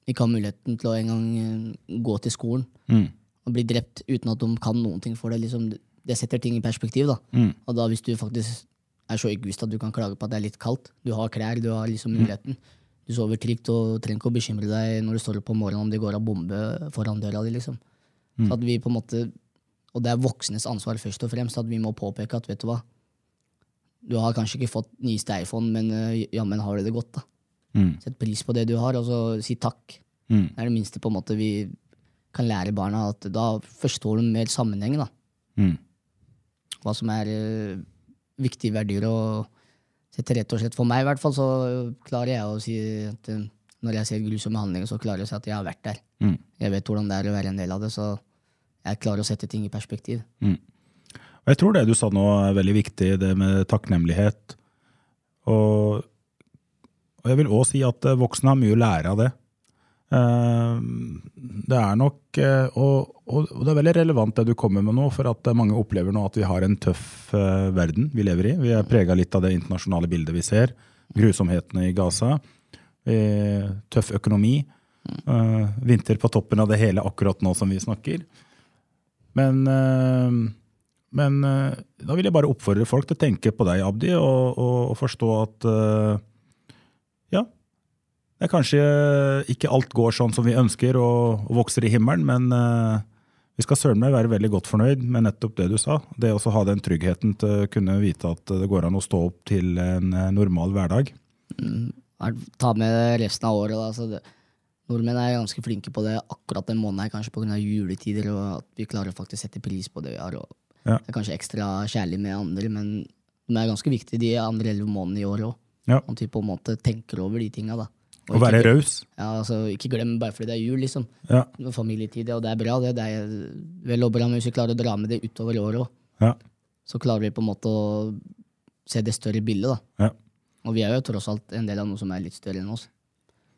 ikke har muligheten til å engang eh, gå til skolen Mm. Og bli drept uten at de kan noen ting for det. Liksom, det setter ting i perspektiv. da. Mm. Og da hvis du faktisk er så egoist at du kan klage på at det er litt kaldt, du har klær, du har liksom muligheten, du sover trygt og trenger ikke å bekymre deg når du står opp om morgenen om det går av bombe foran døra di. liksom. Så at vi på en måte, Og det er voksnes ansvar først og fremst, at vi må påpeke at vet du hva, du har kanskje ikke fått nyeste iPhone, men uh, jammen har du det godt. da. Mm. Sett pris på det du har, og så si takk. Mm. Det er det minste på en måte vi kan lære barna, at da forstår de mer sammenheng. da. Mm. Hva som er uh, viktige verdier. og setter rett og slett For meg i hvert fall så klarer jeg å si at uh, når jeg ser grusomme handlinger, så klarer jeg å si at jeg har vært der. Mm. Jeg vet hvordan det er å være en del av det, så jeg klarer å sette ting i perspektiv. Og jeg tror det du sa nå er veldig viktig, det med takknemlighet. Og, og jeg vil òg si at eh, voksne har mye å lære av det. Eh, Det er nok eh, og, og det er veldig relevant det du kommer med nå, for at mange opplever nå at vi har en tøff eh, verden vi lever i. Vi er prega litt av det internasjonale bildet vi ser. Grusomhetene i Gaza. eh, Tøff økonomi. eh, Vinter på toppen av det hele akkurat nå som vi snakker. Men, eh, men eh, da vil jeg bare oppfordre folk til å tenke på deg, Abdi, og, og, forstå at eh, det er kanskje ikke alt går sånn som vi ønsker og, og vokser i himmelen, men uh, vi skal søren meg være veldig godt fornøyd med nettopp det du sa. Det å ha den tryggheten til å kunne vite at det går an å stå opp til en eh, normal hverdag. Mm, Ta med resten av året. Da. Så det, nordmenn er ganske flinke på det akkurat den måneden, kanskje pga. juletider, og at vi klarer å faktisk sette pris på det vi har. Ja. Det er kanskje ekstra kjærlig med andre, men de er ganske viktige de andre elleve månedene i året òg. Ja. Vi på en måte tenker over de tinga. Og Å være raus. Ja, altså, ikke glem bare fordi det er jul, liksom. Ja. Familietid, og det er bra. Det, det er vel og bra, men hvis vi klarer å dra med det utover året òg, Ja. så klarer vi på en måte å se det større bildet. da. Ja. Og vi er jo tross alt en del av noe som er litt større enn oss.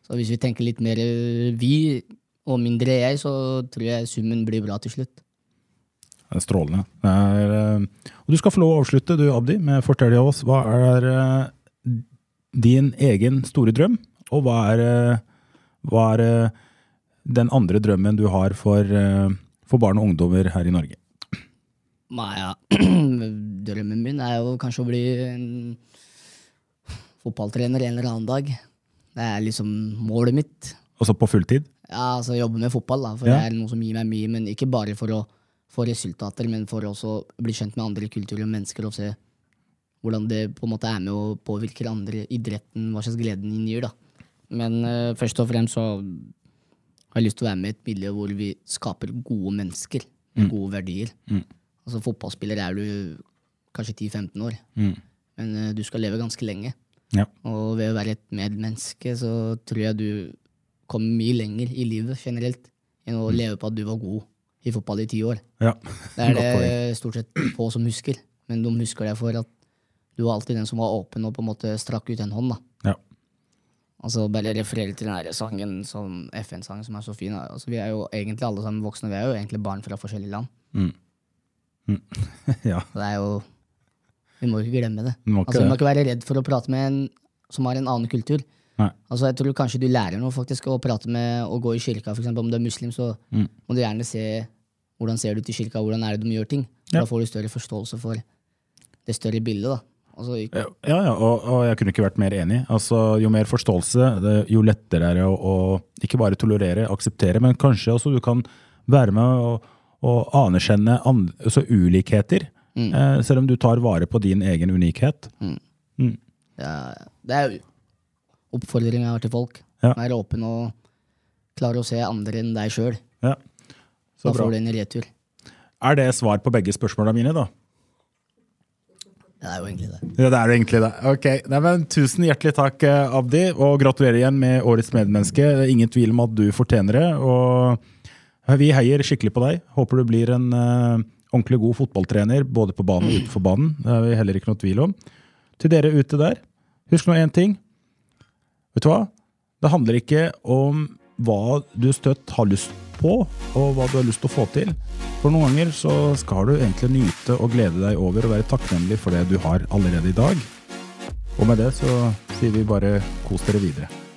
Så hvis vi tenker litt mer eh, vi og mindre jeg, så tror jeg summen blir bra til slutt. Det er strålende. Det er, eh, og du skal få lov å avslutte, du Abdi, med å fortelle oss hva er eh, din egen store drøm, og hva er, eh, hva er eh, den andre drømmen du har for, eh, for barn og ungdommer her i Norge? Nei, ja. Drømmen min er jo kanskje å bli en fotballtrener en eller annen dag. Det er liksom målet mitt. Altså på fulltid? Ja, altså jobbe med fotball, da, for Ja. det er noe som gir meg mye. Men ikke bare for å få resultater, men for å bli kjent med andre kulturer og mennesker og se hvordan det på en måte er med å påvirke andre idretten, hva slags glede den gir. da. Men uh, først og fremst så har jeg lyst til å være med i et miljø hvor vi skaper gode mennesker Mm. gode verdier. Altså Fotballspiller er du kanskje 10-15 år, men uh, du skal leve ganske lenge. Ja. Og ved å være et medmenneske så tror jeg du kommer mye lenger i livet generelt enn å leve på at du var god i fotball i ti år. ja. Det er det stort sett få som husker, men de husker deg for at du var alltid den som var åpen og på en måte strakk ut en hånd. da. Ja. Altså Bare referere til den der sangen, sånn FN-sangen som er så fin. Altså, vi er jo egentlig alle sammen voksne, vi er jo egentlig barn fra forskjellige land. ja. Så det er jo Vi må ikke glemme det. Må ikke altså, vi må ikke være redd for å prate med en som har en annen kultur. Nei. Altså, jeg tror kanskje du lærer noe faktisk å prate med å gå i kirka. For eksempel, om du er muslim, så Mm. må du gjerne se hvordan ser du ut i kirka, hvordan er det de gjør ting. Ja. Da får du større forståelse for det større bildet. da. Altså, Ja, ja og, og jeg kunne ikke vært mer enig. Altså, jo mer forståelse, det, jo lettere er det å, å ikke bare tolerere, akseptere, men kanskje også du kan være med og, og anerkjenne and, altså ulikheter, eh, selv om du tar vare på din egen unikhet. det, er, det er har til folk. Ja. Være åpen og Klare å se andre enn deg sjøl. Ja. Da bra. får du en retur. Er det svar på begge spørsmåla mine, da? Det er jo egentlig det. Ja, det er jo egentlig det. Ok, Nei, men Tusen hjertelig takk, eh, Abdi, og gratulerer igjen med Årets medmenneske. Det er ingen tvil om at du fortjener det. og Vi heier skikkelig på deg. Håper du blir en uh, ordentlig god fotballtrener, både på banen og utenfor banen. Det er vi heller ikke noe tvil om. Til dere ute der, husk nå én ting. Vet du hva? Det handler ikke om hva du støtt har lyst på, og hva du har lyst til å få til. For noen ganger så skal du egentlig nyte og glede deg over og være takknemlig for det du har allerede i dag. Og med det så sier vi bare kos dere videre.